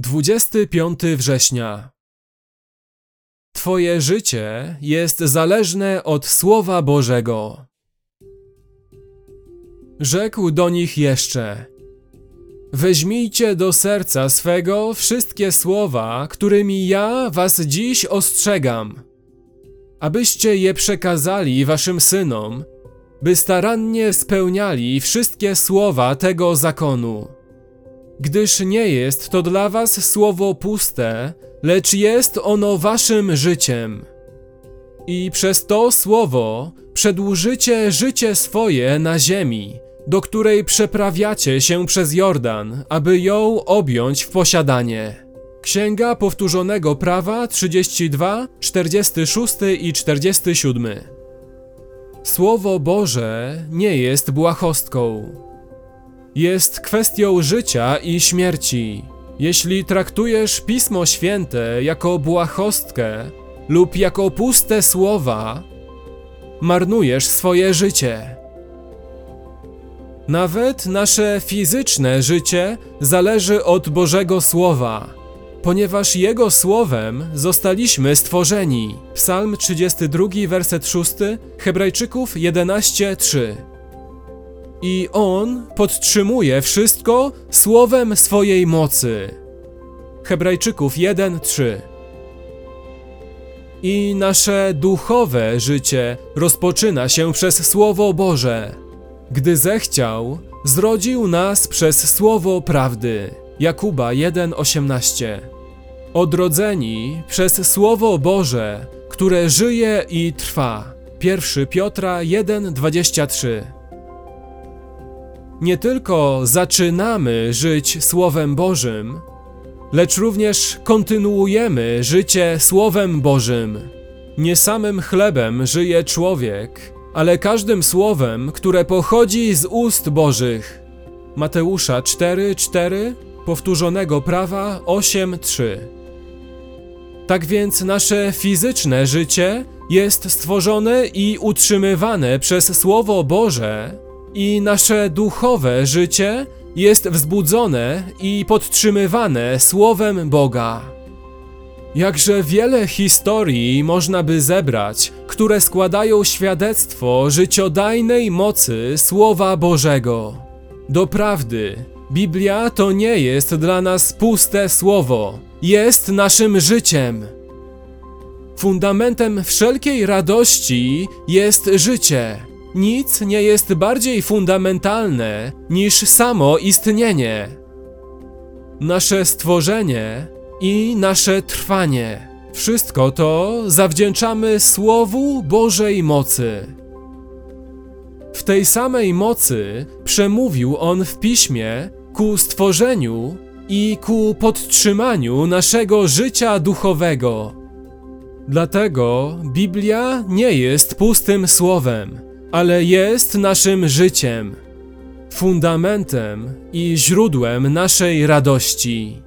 25 września. Twoje życie jest zależne od Słowa Bożego. Rzekł do nich jeszcze: Weźmijcie do serca swego wszystkie słowa, którymi ja was dziś ostrzegam, abyście je przekazali waszym synom, by starannie spełniali wszystkie słowa tego zakonu gdyż nie jest to dla was słowo puste, lecz jest ono waszym życiem. I przez to słowo przedłużycie życie swoje na ziemi, do której przeprawiacie się przez Jordan, aby ją objąć w posiadanie. Księga Powtórzonego Prawa 32, 46 i 47. Słowo Boże nie jest błahostką jest kwestią życia i śmierci. Jeśli traktujesz Pismo Święte jako błahostkę lub jako puste słowa, marnujesz swoje życie. Nawet nasze fizyczne życie zależy od Bożego Słowa, ponieważ Jego Słowem zostaliśmy stworzeni. Psalm 32, werset 6, Hebrajczyków 11:3 i On podtrzymuje wszystko słowem swojej mocy. Hebrajczyków 1:3 I nasze duchowe życie rozpoczyna się przez Słowo Boże. Gdy zechciał, zrodził nas przez Słowo Prawdy. Jakuba 1:18 Odrodzeni przez Słowo Boże, które żyje i trwa. 1 Piotra 1:23 nie tylko zaczynamy żyć Słowem Bożym, lecz również kontynuujemy życie Słowem Bożym. Nie samym chlebem żyje człowiek, ale każdym słowem, które pochodzi z ust Bożych. Mateusza 4:4, powtórzonego prawa 8:3. Tak więc nasze fizyczne życie jest stworzone i utrzymywane przez Słowo Boże i nasze duchowe życie jest wzbudzone i podtrzymywane Słowem Boga. Jakże wiele historii można by zebrać, które składają świadectwo życiodajnej mocy Słowa Bożego. Doprawdy, Biblia to nie jest dla nas puste słowo, jest naszym życiem. Fundamentem wszelkiej radości jest życie nic nie jest bardziej fundamentalne niż samo istnienie. Nasze stworzenie i nasze trwanie. Wszystko to zawdzięczamy Słowu Bożej mocy. W tej samej mocy przemówił On w piśmie ku stworzeniu i ku podtrzymaniu naszego życia duchowego. Dlatego Biblia nie jest pustym słowem ale jest naszym życiem, fundamentem i źródłem naszej radości.